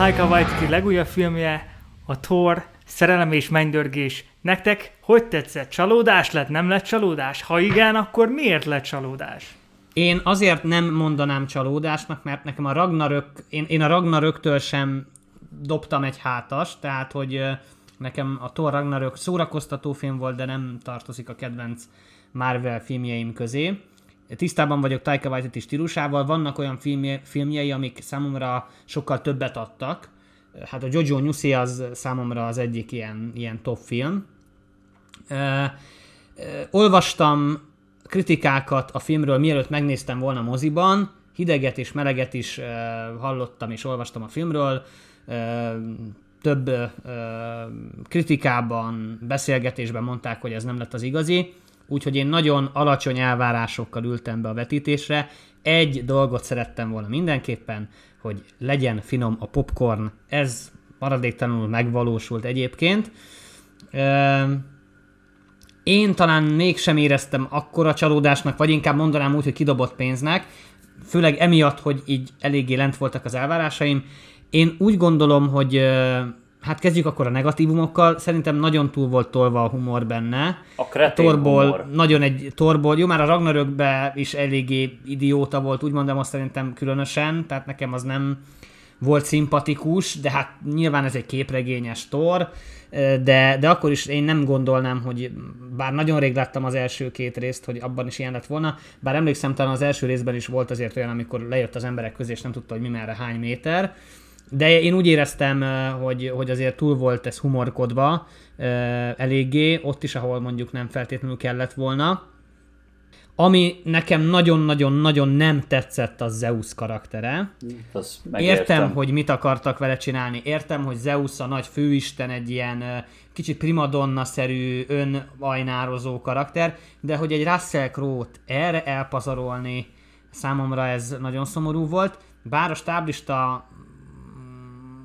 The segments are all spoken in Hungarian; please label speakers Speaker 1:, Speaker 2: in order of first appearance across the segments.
Speaker 1: Taika Waititi legújabb filmje, a Thor, Szerelem és mennydörgés. Nektek hogy tetszett? Csalódás lett? Nem lett csalódás? Ha igen, akkor miért lett csalódás?
Speaker 2: Én azért nem mondanám csalódásnak, mert nekem a Ragnarök, én, én a Ragnaröktől sem dobtam egy hátas, tehát hogy nekem a Thor Ragnarök szórakoztató film volt, de nem tartozik a kedvenc Marvel filmjeim közé. Tisztában vagyok Taika Waititi stílusával, vannak olyan filmje, filmjei, amik számomra sokkal többet adtak. Hát a Jojo Nyuszi az számomra az egyik ilyen, ilyen top film. Uh, uh, olvastam kritikákat a filmről, mielőtt megnéztem volna moziban, hideget és meleget is uh, hallottam és olvastam a filmről, uh, több uh, kritikában, beszélgetésben mondták, hogy ez nem lett az igazi úgyhogy én nagyon alacsony elvárásokkal ültem be a vetítésre. Egy dolgot szerettem volna mindenképpen, hogy legyen finom a popcorn. Ez maradéktalanul megvalósult egyébként. Én talán mégsem éreztem akkora csalódásnak, vagy inkább mondanám úgy, hogy kidobott pénznek, főleg emiatt, hogy így eléggé lent voltak az elvárásaim. Én úgy gondolom, hogy Hát kezdjük akkor a negatívumokkal. Szerintem nagyon túl volt tolva a humor benne.
Speaker 3: A kretén a torból, humor.
Speaker 2: Nagyon egy torból. Jó, már a Ragnarökbe is eléggé idióta volt, úgy mondom, azt szerintem különösen, tehát nekem az nem volt szimpatikus, de hát nyilván ez egy képregényes tor, de, de akkor is én nem gondolnám, hogy bár nagyon rég láttam az első két részt, hogy abban is ilyen lett volna, bár emlékszem, talán az első részben is volt azért olyan, amikor lejött az emberek közé, és nem tudta, hogy mi merre hány méter, de én úgy éreztem, hogy, hogy azért túl volt ez humorkodva eléggé, ott is, ahol mondjuk nem feltétlenül kellett volna. Ami nekem nagyon-nagyon-nagyon nem tetszett, az Zeus karaktere. Értem, hogy mit akartak vele csinálni. Értem, hogy Zeus a nagy főisten egy ilyen kicsit primadonna-szerű, önajnározó karakter, de hogy egy Russell Crowe-t erre elpazarolni, számomra ez nagyon szomorú volt. Bár a stáblista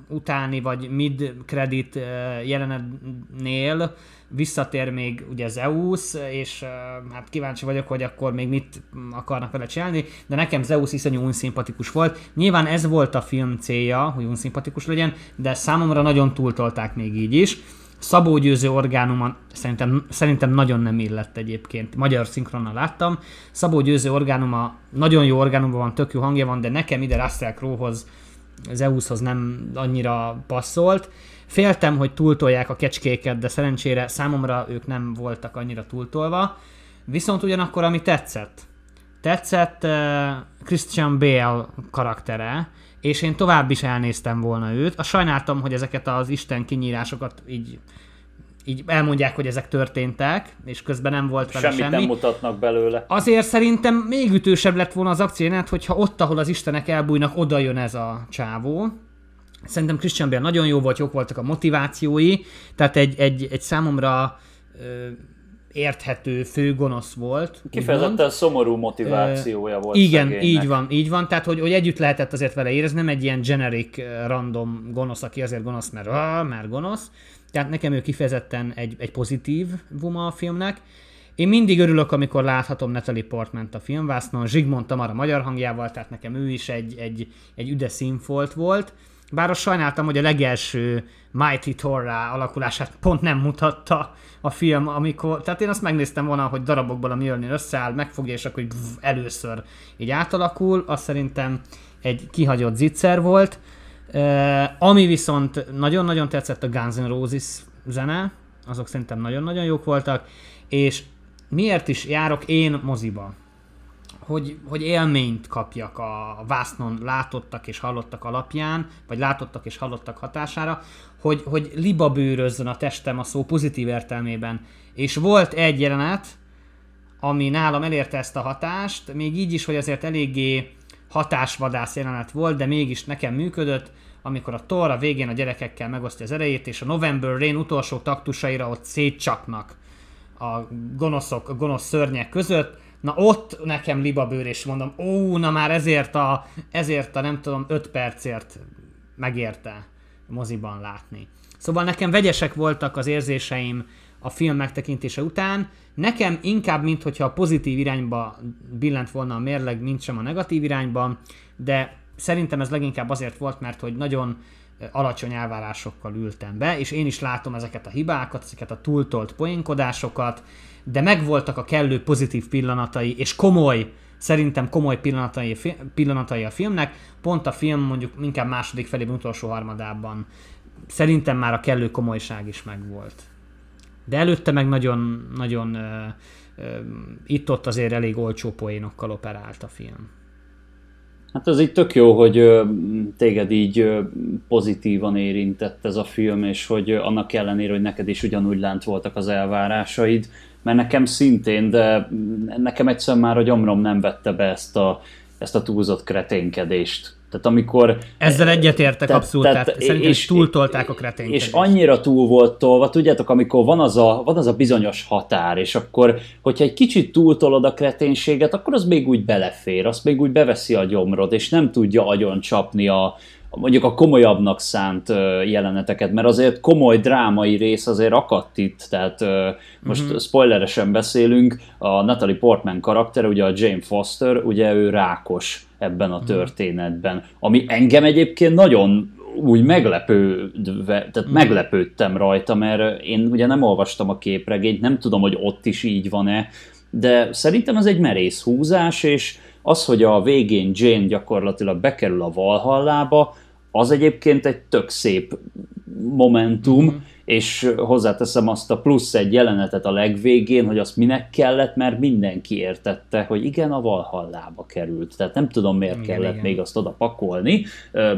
Speaker 2: utáni vagy mid credit jelenetnél visszatér még ugye Zeus, és hát kíváncsi vagyok, hogy akkor még mit akarnak vele csinálni, de nekem Zeus iszonyú unszimpatikus volt. Nyilván ez volt a film célja, hogy unszimpatikus legyen, de számomra nagyon túltolták még így is. Szabó Győző orgánuma szerintem, szerintem nagyon nem illett egyébként. Magyar szinkronnal láttam. Szabó Győző orgánuma nagyon jó orgánumban van, tök jó hangja van, de nekem ide Russell Crowe-hoz Zeushoz nem annyira passzolt. Féltem, hogy túltolják a kecskéket, de szerencsére számomra ők nem voltak annyira túltolva. Viszont ugyanakkor, ami tetszett, tetszett uh, Christian Bale karaktere, és én tovább is elnéztem volna őt. A sajnáltam, hogy ezeket az Isten kinyírásokat így így elmondják, hogy ezek történtek, és közben nem volt vele
Speaker 3: Semmit semmi. nem mutatnak belőle.
Speaker 2: Azért szerintem még ütősebb lett volna az akciójánat, hogyha ott, ahol az istenek elbújnak, oda jön ez a csávó. Szerintem Christian Bale nagyon jó volt, jók voltak a motivációi, tehát egy, egy, egy számomra ö, érthető főgonosz volt.
Speaker 3: Kifejezetten szomorú motivációja volt
Speaker 2: Igen,
Speaker 3: szegénynek.
Speaker 2: így van, így van, tehát hogy, hogy együtt lehetett azért vele érezni, nem egy ilyen generic random gonosz, aki azért gonosz, mert, mert gonosz, tehát nekem ő kifejezetten egy, egy pozitív vuma a filmnek. Én mindig örülök, amikor láthatom Natalie portman a filmvásznon, Zsigmond Tamara magyar hangjával, tehát nekem ő is egy, egy, egy üde színfolt volt. Bár azt sajnáltam, hogy a legelső Mighty Thor alakulását pont nem mutatta a film, amikor, tehát én azt megnéztem volna, hogy darabokból a Mjölnir összeáll, megfogja, és akkor először így átalakul, azt szerintem egy kihagyott zicser volt. Ami viszont nagyon-nagyon tetszett a Guns N' Roses zene, azok szerintem nagyon-nagyon jók voltak, és miért is járok én moziba? Hogy, hogy élményt kapjak a vásznon látottak és hallottak alapján, vagy látottak és hallottak hatására, hogy, hogy libabőrözzön a testem a szó pozitív értelmében. És volt egy jelenet, ami nálam elérte ezt a hatást, még így is, hogy azért eléggé hatásvadász jelenet volt, de mégis nekem működött, amikor a Thor a végén a gyerekekkel megosztja az erejét, és a November Rain utolsó taktusaira ott szétcsapnak a gonoszok, a gonosz szörnyek között, na ott nekem libabőr, és mondom, ó, na már ezért a, ezért a nem tudom, 5 percért megérte moziban látni. Szóval nekem vegyesek voltak az érzéseim a film megtekintése után, nekem inkább, mint hogyha a pozitív irányba billent volna a mérleg, mint sem a negatív irányba, de szerintem ez leginkább azért volt, mert hogy nagyon alacsony elvárásokkal ültem be, és én is látom ezeket a hibákat, ezeket a túltolt poénkodásokat, de megvoltak a kellő pozitív pillanatai, és komoly, szerintem komoly pillanatai, pillanatai a filmnek, pont a film mondjuk inkább második felében, utolsó harmadában szerintem már a kellő komolyság is megvolt. De előtte meg nagyon, nagyon itt-ott azért elég olcsó poénokkal operált a film.
Speaker 3: Hát az így tök jó, hogy téged így pozitívan érintett ez a film, és hogy annak ellenére, hogy neked is ugyanúgy lent voltak az elvárásaid, mert nekem szintén, de nekem egyszerűen már a gyomrom nem vette be ezt a, ezt a túlzott kreténkedést. Tehát amikor...
Speaker 2: Ezzel egyetértek tehát, abszolút, tehát, tehát szerintem és, túltolták a kreténkedést.
Speaker 3: És annyira túl volt tolva, tudjátok, amikor van az, a, van az a bizonyos határ, és akkor, hogyha egy kicsit túltolod a kreténséget, akkor az még úgy belefér, azt még úgy beveszi a gyomrod, és nem tudja agyon csapni a, mondjuk a komolyabbnak szánt jeleneteket, mert azért komoly drámai rész azért akadt itt, tehát most uh-huh. spoileresen beszélünk, a Natalie Portman karakter, ugye a Jane Foster, ugye ő rákos ebben a mhm. történetben, ami engem egyébként nagyon úgy meglepődve, tehát uh-huh. meglepődtem rajta, mert én ugye nem olvastam a képregényt, nem tudom, hogy ott is így van-e, de szerintem ez egy merész húzás, és az, hogy a végén Jane gyakorlatilag bekerül a Valhallába, az egyébként egy tök szép momentum, mm-hmm. És hozzáteszem azt a plusz egy jelenetet a legvégén, hogy azt minek kellett, mert mindenki értette, hogy igen, a Valhallába került. Tehát nem tudom, miért igen, kellett igen. még azt oda pakolni.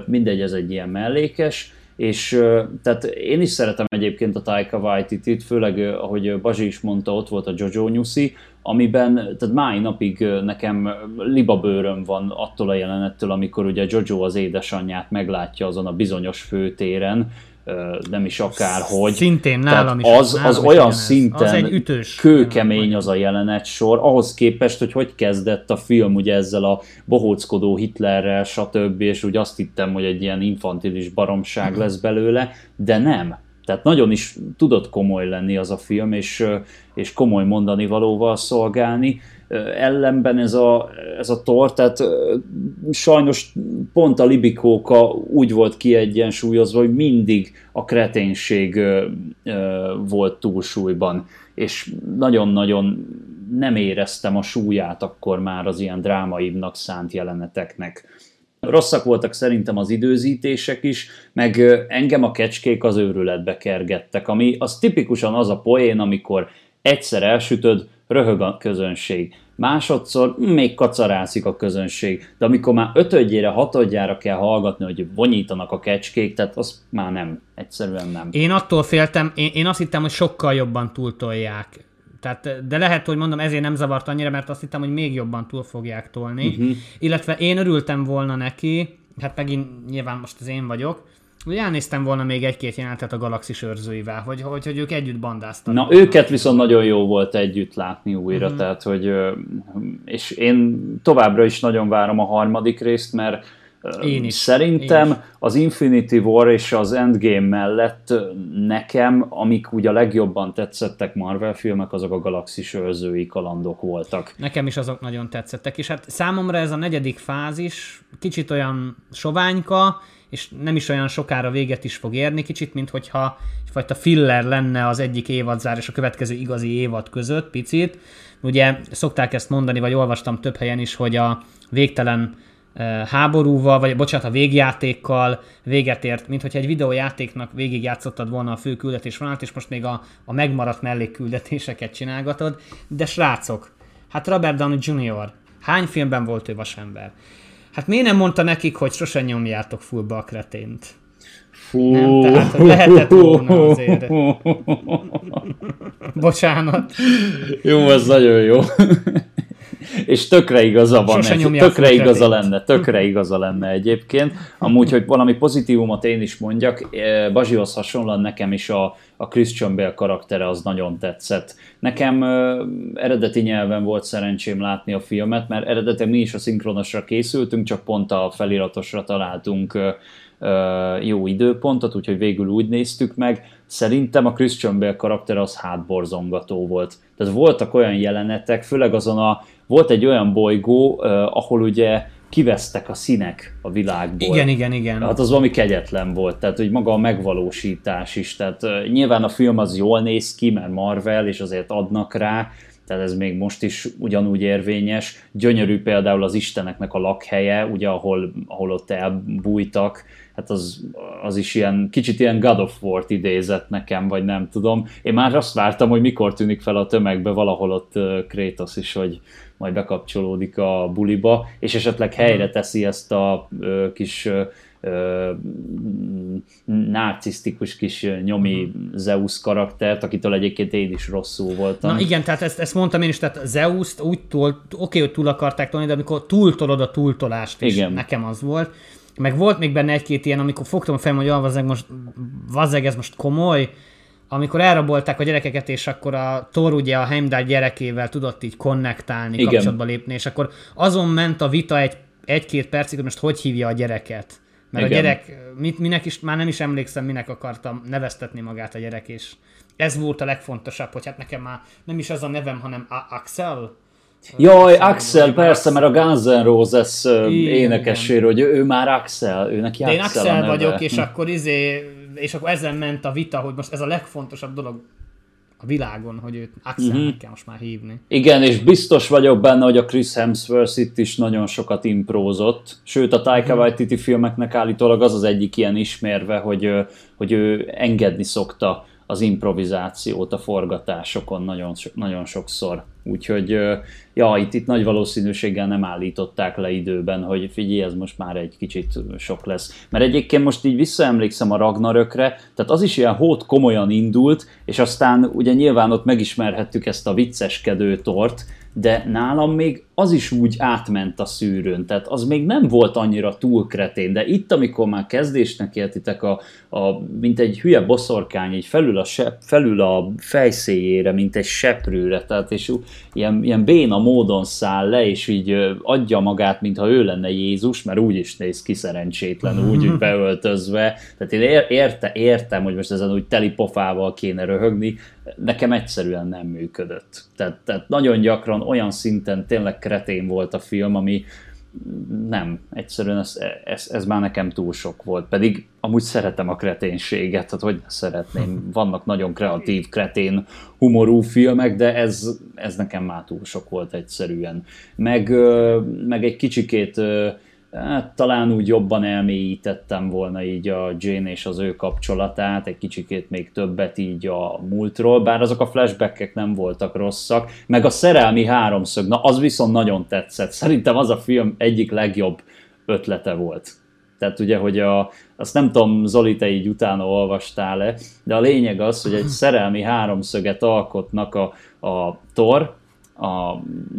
Speaker 3: Mindegy, ez egy ilyen mellékes. És tehát én is szeretem egyébként a Taika Waititi-t, főleg ahogy Bazsi is mondta, ott volt a Jojo Nyuszi, amiben, tehát máj napig nekem libabőröm van attól a jelenettől, amikor ugye Jojo az édesanyját meglátja azon a bizonyos főtéren, nem is akárhogy.
Speaker 2: Szintén nálam
Speaker 3: Tehát is. Az, nálam az is olyan szinten az egy ütős kőkemény az a jelenet sor, ahhoz képest, hogy hogy kezdett a film ugye ezzel a bohóckodó Hitlerrel, stb. és úgy azt hittem, hogy egy ilyen infantilis baromság mhm. lesz belőle, de nem. Tehát nagyon is tudott komoly lenni az a film, és, és komoly mondani valóval szolgálni. Ellenben ez a, ez a tor, tehát sajnos pont a libikóka úgy volt kiegyensúlyozva, hogy mindig a kreténség volt túlsúlyban, és nagyon-nagyon nem éreztem a súlyát akkor már az ilyen drámaibbnak szánt jeleneteknek. Rosszak voltak szerintem az időzítések is, meg engem a kecskék az őrületbe kergettek, ami az tipikusan az a poén, amikor egyszer elsütöd, röhög a közönség. Másodszor még kacarászik a közönség, de amikor már ötödjére, hatodjára kell hallgatni, hogy vonyítanak a kecskék, tehát az már nem, egyszerűen nem.
Speaker 2: Én attól féltem, én, én azt hittem, hogy sokkal jobban túltolják tehát, de lehet, hogy mondom, ezért nem zavart annyira, mert azt hittem, hogy még jobban túl fogják tolni. Uh-huh. Illetve én örültem volna neki, hát megint nyilván most az én vagyok, hogy elnéztem volna még egy-két jelenetet a Galaxis őrzőivel, hogy, hogy, hogy ők együtt bandáztak.
Speaker 3: Na, őket viszont nagyon jó volt együtt látni újra, uh-huh. tehát hogy, és én továbbra is nagyon várom a harmadik részt, mert én is. Szerintem én is. az Infinity War és az Endgame mellett nekem, amik ugye a legjobban tetszettek Marvel filmek, azok a galaxis őrzői kalandok voltak.
Speaker 2: Nekem is azok nagyon tetszettek, és hát számomra ez a negyedik fázis kicsit olyan soványka, és nem is olyan sokára véget is fog érni, kicsit, mint hogyha egyfajta filler lenne az egyik évadzár és a következő igazi évad között, picit. Ugye szokták ezt mondani, vagy olvastam több helyen is, hogy a végtelen háborúval, vagy bocsánat, a végjátékkal véget ért, mint hogyha egy videójátéknak végigjátszottad volna a fő küldetés vonalat, és most még a, a megmaradt mellékküldetéseket csinálgatod. De srácok, hát Robert Downey Jr. hány filmben volt ő vasember? Hát miért nem mondta nekik, hogy sosem nyomjátok fullba a kretént? Fú. Nem, tehát lehetett volna azért. Bocsánat.
Speaker 3: Jó, az nagyon jó és tökre igaza van, neki, tökre igaza lenne, tökre igaza lenne egyébként. Amúgy, hogy valami pozitívumot én is mondjak, eh, Bazsihoz hasonlóan nekem is a, a Christian Bale karaktere az nagyon tetszett. Nekem uh, eredeti nyelven volt szerencsém látni a filmet, mert eredetileg mi is a szinkronosra készültünk, csak pont a feliratosra találtunk uh, jó időpontot, úgyhogy végül úgy néztük meg. Szerintem a Christian Bale karakter az hátborzongató volt. Tehát voltak olyan jelenetek, főleg azon a, volt egy olyan bolygó, ahol ugye kivesztek a színek a világból.
Speaker 2: Igen, igen, igen.
Speaker 3: Hát az valami kegyetlen volt, tehát hogy maga a megvalósítás is, tehát nyilván a film az jól néz ki, mert Marvel, és azért adnak rá, tehát ez még most is ugyanúgy érvényes. Gyönyörű például az Isteneknek a lakhelye, ugye ahol, ahol ott elbújtak, hát az, az is ilyen, kicsit ilyen God of War-t idézett nekem, vagy nem tudom. Én már azt vártam, hogy mikor tűnik fel a tömegbe valahol ott Kratos is, hogy majd bekapcsolódik a buliba, és esetleg helyre teszi ezt a ö, kis ö, narcisztikus kis nyomi Zeus karaktert, akitől egyébként én is rosszul voltam.
Speaker 2: Na igen, tehát ezt, ezt mondtam én is, tehát Zeus-t úgy túl, oké, hogy túl akarták tolni, de amikor túltolod a túltolást is, igen. nekem az volt. Meg volt még benne egy-két ilyen, amikor fogtam fejem, hogy ah, most, vazeg, ez most komoly, amikor elrabolták a gyerekeket, és akkor a Thor ugye a Heimdall gyerekével tudott így konnektálni, Igen. kapcsolatba lépni, és akkor azon ment a vita egy, egy-két percig, hogy most hogy hívja a gyereket. Mert Igen. a gyerek, mit, minek is, már nem is emlékszem, minek akartam neveztetni magát a gyerek, és ez volt a legfontosabb, hogy hát nekem már nem is az a nevem, hanem a- Axel,
Speaker 3: Jaj, Axel, persze, mert a Guns N' Roses énekeséről, hogy ő már Axel, ő neki
Speaker 2: Axel
Speaker 3: Én
Speaker 2: Axel vagyok, és akkor izé, és akkor ezen ment a vita, hogy most ez a legfontosabb dolog a világon, hogy őt Axelnek uh-huh. kell most már hívni.
Speaker 3: Igen, és biztos vagyok benne, hogy a Chris Hemsworth itt is nagyon sokat imprózott. Sőt, a Taika uh-huh. Waititi filmeknek állítólag az az egyik ilyen ismerve, hogy, hogy ő engedni szokta az improvizációt a forgatásokon nagyon, nagyon sokszor. Úgyhogy ja, itt, itt nagy valószínűséggel nem állították le időben, hogy figyelj, ez most már egy kicsit sok lesz. Mert egyébként most így visszaemlékszem a Ragnarökre, tehát az is ilyen hót komolyan indult, és aztán ugye nyilván ott megismerhettük ezt a vicceskedő tort, de nálam még az is úgy átment a szűrőn, tehát az még nem volt annyira túl kretén, de itt, amikor már kezdésnek értitek, a, a, mint egy hülye boszorkány, így felül a, sep, felül a fejszéjére, mint egy seprőre, tehát és ilyen, ilyen béna módon száll le, és így adja magát, mintha ő lenne Jézus, mert úgy is néz ki szerencsétlen, úgy, úgy beöltözve, tehát én érte, értem, hogy most ezen úgy teli pofával kéne röhögni, nekem egyszerűen nem működött. Tehát, tehát nagyon gyakran olyan szinten tényleg kretén volt a film, ami nem, egyszerűen ez, ez, ez már nekem túl sok volt, pedig amúgy szeretem a kreténséget, tehát hogy szeretném, vannak nagyon kreatív, kretén, humorú filmek, de ez, ez nekem már túl sok volt egyszerűen. Meg, meg egy kicsikét hát, talán úgy jobban elmélyítettem volna így a Jane és az ő kapcsolatát, egy kicsikét még többet így a múltról, bár azok a flashbackek nem voltak rosszak, meg a szerelmi háromszög, na az viszont nagyon tetszett. Szerintem az a film egyik legjobb ötlete volt. Tehát ugye, hogy a, azt nem tudom, Zoli, te így utána olvastál-e, de a lényeg az, hogy egy szerelmi háromszöget alkotnak a, a Thor, a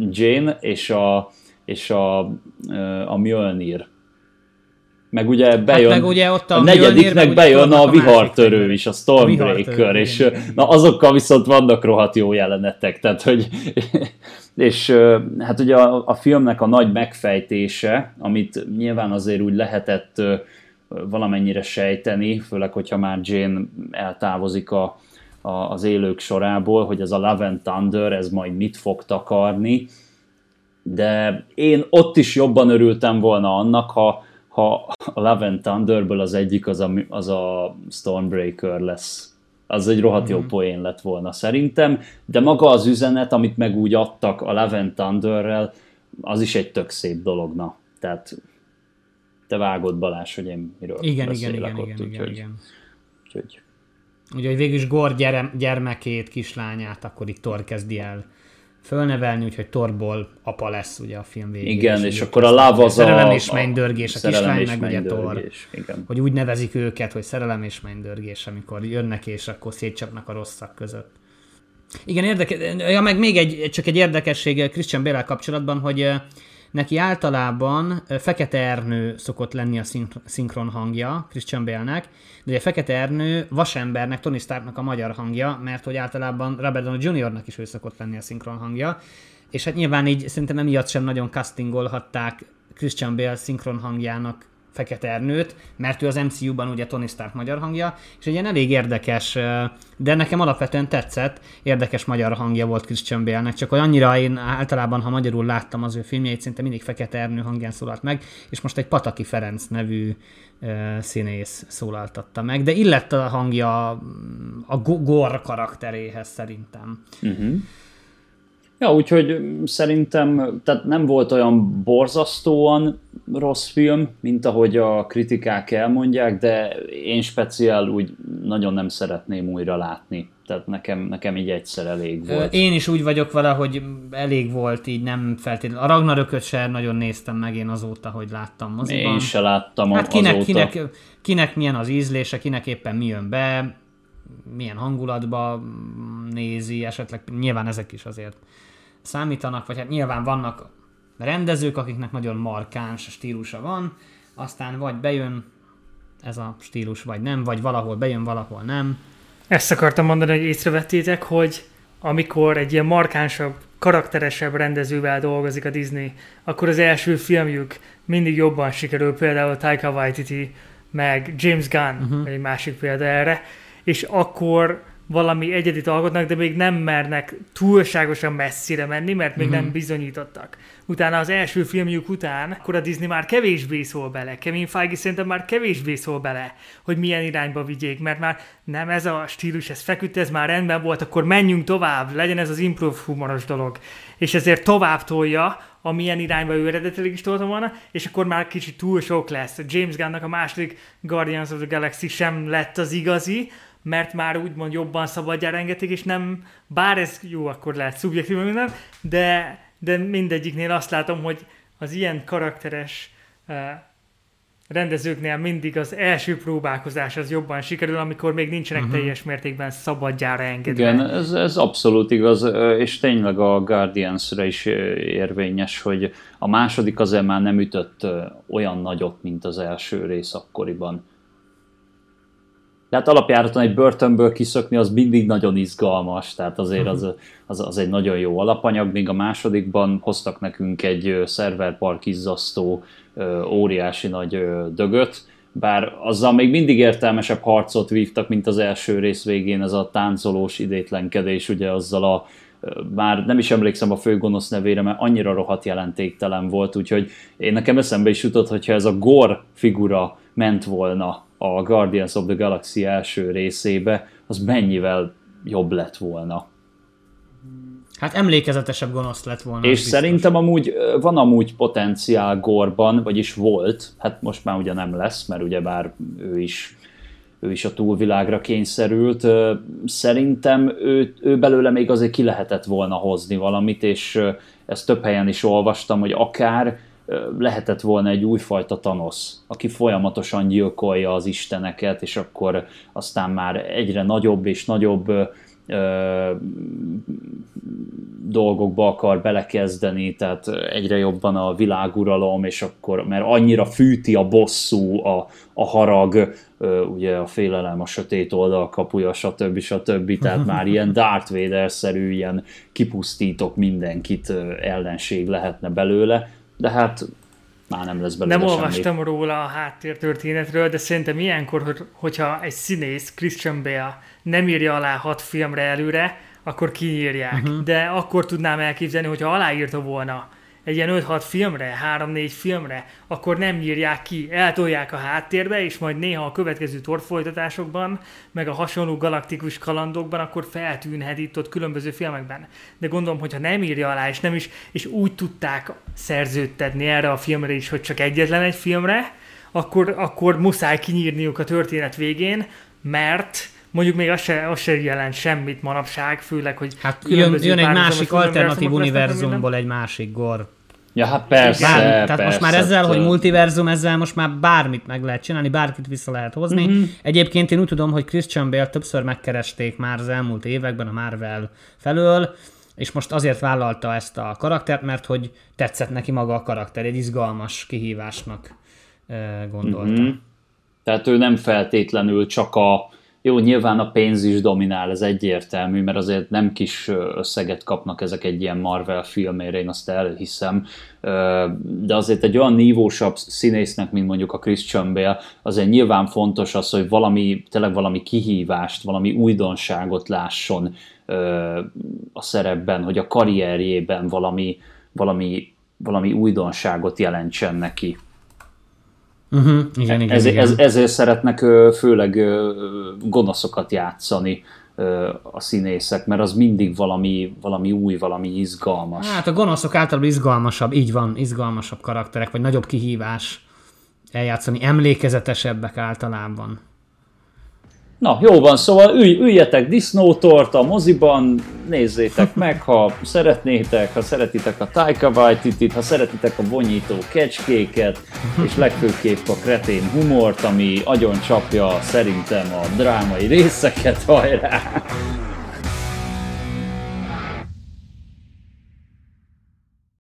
Speaker 3: Jane és a, és a, a Mjölnir. Meg ugye bejön, hát meg ugye ott a, a negyediknek bejön a, a vihartörő is, a Stormbreaker, és na azokkal viszont vannak rohadt jó jelenetek, tehát hogy és hát ugye a, a filmnek a nagy megfejtése, amit nyilván azért úgy lehetett valamennyire sejteni, főleg, hogyha már Jane eltávozik a, a, az élők sorából, hogy ez a Love and Thunder, ez majd mit fog takarni, de én ott is jobban örültem volna annak, ha, ha a Love and Thunderből az egyik az a, az a Stormbreaker lesz. Az egy rohadt jó mm-hmm. poén lett volna szerintem, de maga az üzenet, amit meg úgy adtak a Love and Thunderrel, az is egy tök szép dologna. Tehát te vágod Balázs, hogy én miről
Speaker 2: igen, beszélek igen, ott, igen, úgyhogy, igen, igen. Úgyhogy... Ugye, hogy végül is Gord gyermekét, kislányát, akkor itt Thor kezdi el fölnevelni, úgyhogy Torból apa lesz ugye a film végén.
Speaker 3: Igen, és, és akkor a láv az
Speaker 2: szerelem és mennydörgés, a, a kislány meg ugye Tor. Igen. Hogy úgy nevezik őket, hogy szerelem és mennydörgés, amikor jönnek és akkor szétcsapnak a rosszak között. Igen, érdekes, ja, meg még egy, csak egy érdekesség Christian Bale kapcsolatban, hogy Neki általában Fekete Ernő szokott lenni a szinkron hangja Christian Bale-nek, de ugye Fekete Ernő Vasembernek, Tony Starknak a magyar hangja, mert hogy általában Robert Downey Jr.-nak is ő szokott lenni a szinkron hangja, és hát nyilván így szerintem emiatt sem nagyon castingolhatták Christian Bale szinkron hangjának Fekete Ernőt, mert ő az MCU-ban ugye Tony Stark magyar hangja, és egy ilyen elég érdekes, de nekem alapvetően tetszett, érdekes magyar hangja volt Christian Bale-nek, csak hogy annyira én általában, ha magyarul láttam az ő filmjeit, szinte mindig Fekete Ernő hangján szólalt meg, és most egy Pataki Ferenc nevű színész szólaltatta meg, de illett a hangja a Gor karakteréhez szerintem. Uh-huh.
Speaker 3: Ja, úgyhogy szerintem tehát nem volt olyan borzasztóan rossz film, mint ahogy a kritikák elmondják, de én speciál úgy nagyon nem szeretném újra látni. Tehát nekem, nekem így egyszer elég volt.
Speaker 2: Én is úgy vagyok vele, hogy elég volt, így nem feltétlenül. A Ragnarököt sem nagyon néztem meg én azóta, hogy láttam moziban.
Speaker 3: Én se láttam
Speaker 2: hát kinek,
Speaker 3: azóta.
Speaker 2: Kinek, kinek milyen az ízlése, kinek éppen mi jön be, milyen hangulatba nézi, esetleg nyilván ezek is azért számítanak, vagy hát nyilván vannak rendezők, akiknek nagyon markáns stílusa van, aztán vagy bejön ez a stílus, vagy nem, vagy valahol bejön, valahol nem.
Speaker 1: Ezt akartam mondani, hogy észrevettétek, hogy amikor egy ilyen markánsabb, karakteresebb rendezővel dolgozik a Disney, akkor az első filmjük mindig jobban sikerül, például Taika Waititi, meg James Gunn, uh-huh. egy másik példa erre, és akkor valami egyedit alkotnak, de még nem mernek túlságosan messzire menni, mert még uh-huh. nem bizonyítottak. Utána az első filmjük után, akkor a Disney már kevésbé szól bele. Kevin Feige szerintem már kevésbé szól bele, hogy milyen irányba vigyék, mert már nem ez a stílus, ez feküdt, ez már rendben volt, akkor menjünk tovább, legyen ez az improv humoros dolog. És ezért tovább tolja, amilyen irányba ő eredetileg is tolta volna, és akkor már kicsit túl sok lesz. James Gunnnak a második Guardians of the Galaxy sem lett az igazi, mert már úgymond jobban szabadjára engedték, és nem, bár ez jó, akkor lehet szubjektív minden, de, de mindegyiknél azt látom, hogy az ilyen karakteres uh, rendezőknél mindig az első próbálkozás az jobban sikerül, amikor még nincsenek uh-huh. teljes mértékben szabadjára engedve.
Speaker 3: Igen, ez, ez abszolút igaz, és tényleg a Guardians-re is érvényes, hogy a második azért már nem ütött olyan nagyot, mint az első rész akkoriban. De hát alapjáraton egy börtönből kiszökni az mindig nagyon izgalmas, tehát azért az, az, az egy nagyon jó alapanyag, míg a másodikban hoztak nekünk egy szerverpark izzasztó óriási nagy dögöt, bár azzal még mindig értelmesebb harcot vívtak, mint az első rész végén ez a táncolós idétlenkedés, ugye azzal a már nem is emlékszem a főgonosz nevére, mert annyira rohadt jelentéktelen volt, úgyhogy én nekem eszembe is jutott, hogyha ez a Gor figura ment volna a Guardians of the Galaxy első részébe, az mennyivel jobb lett volna.
Speaker 2: Hát emlékezetesebb gonosz lett volna.
Speaker 3: És biztos. szerintem amúgy van amúgy potenciál Gorban, vagyis volt, hát most már ugye nem lesz, mert ugye bár ő is ő is a túlvilágra kényszerült. Szerintem ő, ő belőle még azért ki lehetett volna hozni valamit, és ezt több helyen is olvastam, hogy akár lehetett volna egy újfajta tanosz, aki folyamatosan gyilkolja az isteneket, és akkor aztán már egyre nagyobb és nagyobb ö, dolgokba akar belekezdeni, tehát egyre jobban a világuralom, és akkor, mert annyira fűti a bosszú, a, a harag, ö, ugye a félelem, a sötét oldal kapuja, stb. stb. Tehát már ilyen Darth Vader-szerű, ilyen kipusztítok mindenkit ellenség lehetne belőle, de hát már nem lesz belőle
Speaker 1: Nem olvastam semmi. róla a háttértörténetről, de szerintem ilyenkor, hogyha egy színész, Christian Bale nem írja alá hat filmre előre, akkor kiírják. Uh-huh. De akkor tudnám elképzelni, hogyha aláírta volna egy ilyen 5-6 filmre, 3-4 filmre, akkor nem írják ki, eltolják a háttérbe, és majd néha a következő torfolytatásokban, meg a hasonló galaktikus kalandokban, akkor feltűnhet itt ott különböző filmekben. De gondolom, hogyha nem írja alá, és nem is, és úgy tudták szerződtetni erre a filmre is, hogy csak egyetlen egy filmre, akkor, akkor muszáj kinyírniuk a történet végén, mert mondjuk még az se, az se jelent semmit manapság, főleg, hogy
Speaker 2: hát jön, jön egy másik alternatív univerzumból egy másik gor.
Speaker 3: Ja, hát persze,
Speaker 2: Bármi,
Speaker 3: persze.
Speaker 2: Tehát most már ezzel, hogy multiverzum, ezzel most már bármit meg lehet csinálni, bárkit vissza lehet hozni. Mm-hmm. Egyébként én úgy tudom, hogy Christian Bale többször megkeresték már az elmúlt években a Marvel felől, és most azért vállalta ezt a karaktert, mert hogy tetszett neki maga a karakter, egy izgalmas kihívásnak gondolta. Mm-hmm.
Speaker 3: Tehát ő nem feltétlenül csak a jó, nyilván a pénz is dominál, ez egyértelmű, mert azért nem kis összeget kapnak ezek egy ilyen Marvel filmére, én azt elhiszem, de azért egy olyan nívósabb színésznek, mint mondjuk a Christian Bale, azért nyilván fontos az, hogy valami, tényleg valami kihívást, valami újdonságot lásson a szerepben, hogy a karrierjében valami, valami, valami újdonságot jelentsen neki.
Speaker 2: Uh-huh, igen, igen,
Speaker 3: ez,
Speaker 2: igen.
Speaker 3: Ez, ezért szeretnek főleg gonoszokat játszani a színészek, mert az mindig valami, valami új, valami izgalmas.
Speaker 2: Hát a gonoszok általában izgalmasabb, így van, izgalmasabb karakterek, vagy nagyobb kihívás eljátszani, emlékezetesebbek általában.
Speaker 3: Na, jó van, szóval ülj, üljetek disznótort a moziban, nézzétek meg, ha szeretnétek, ha szeretitek a Taika waititi ha szeretitek a vonyító kecskéket, és legfőképp a kretén humort, ami agyon csapja szerintem a drámai részeket, hajrá!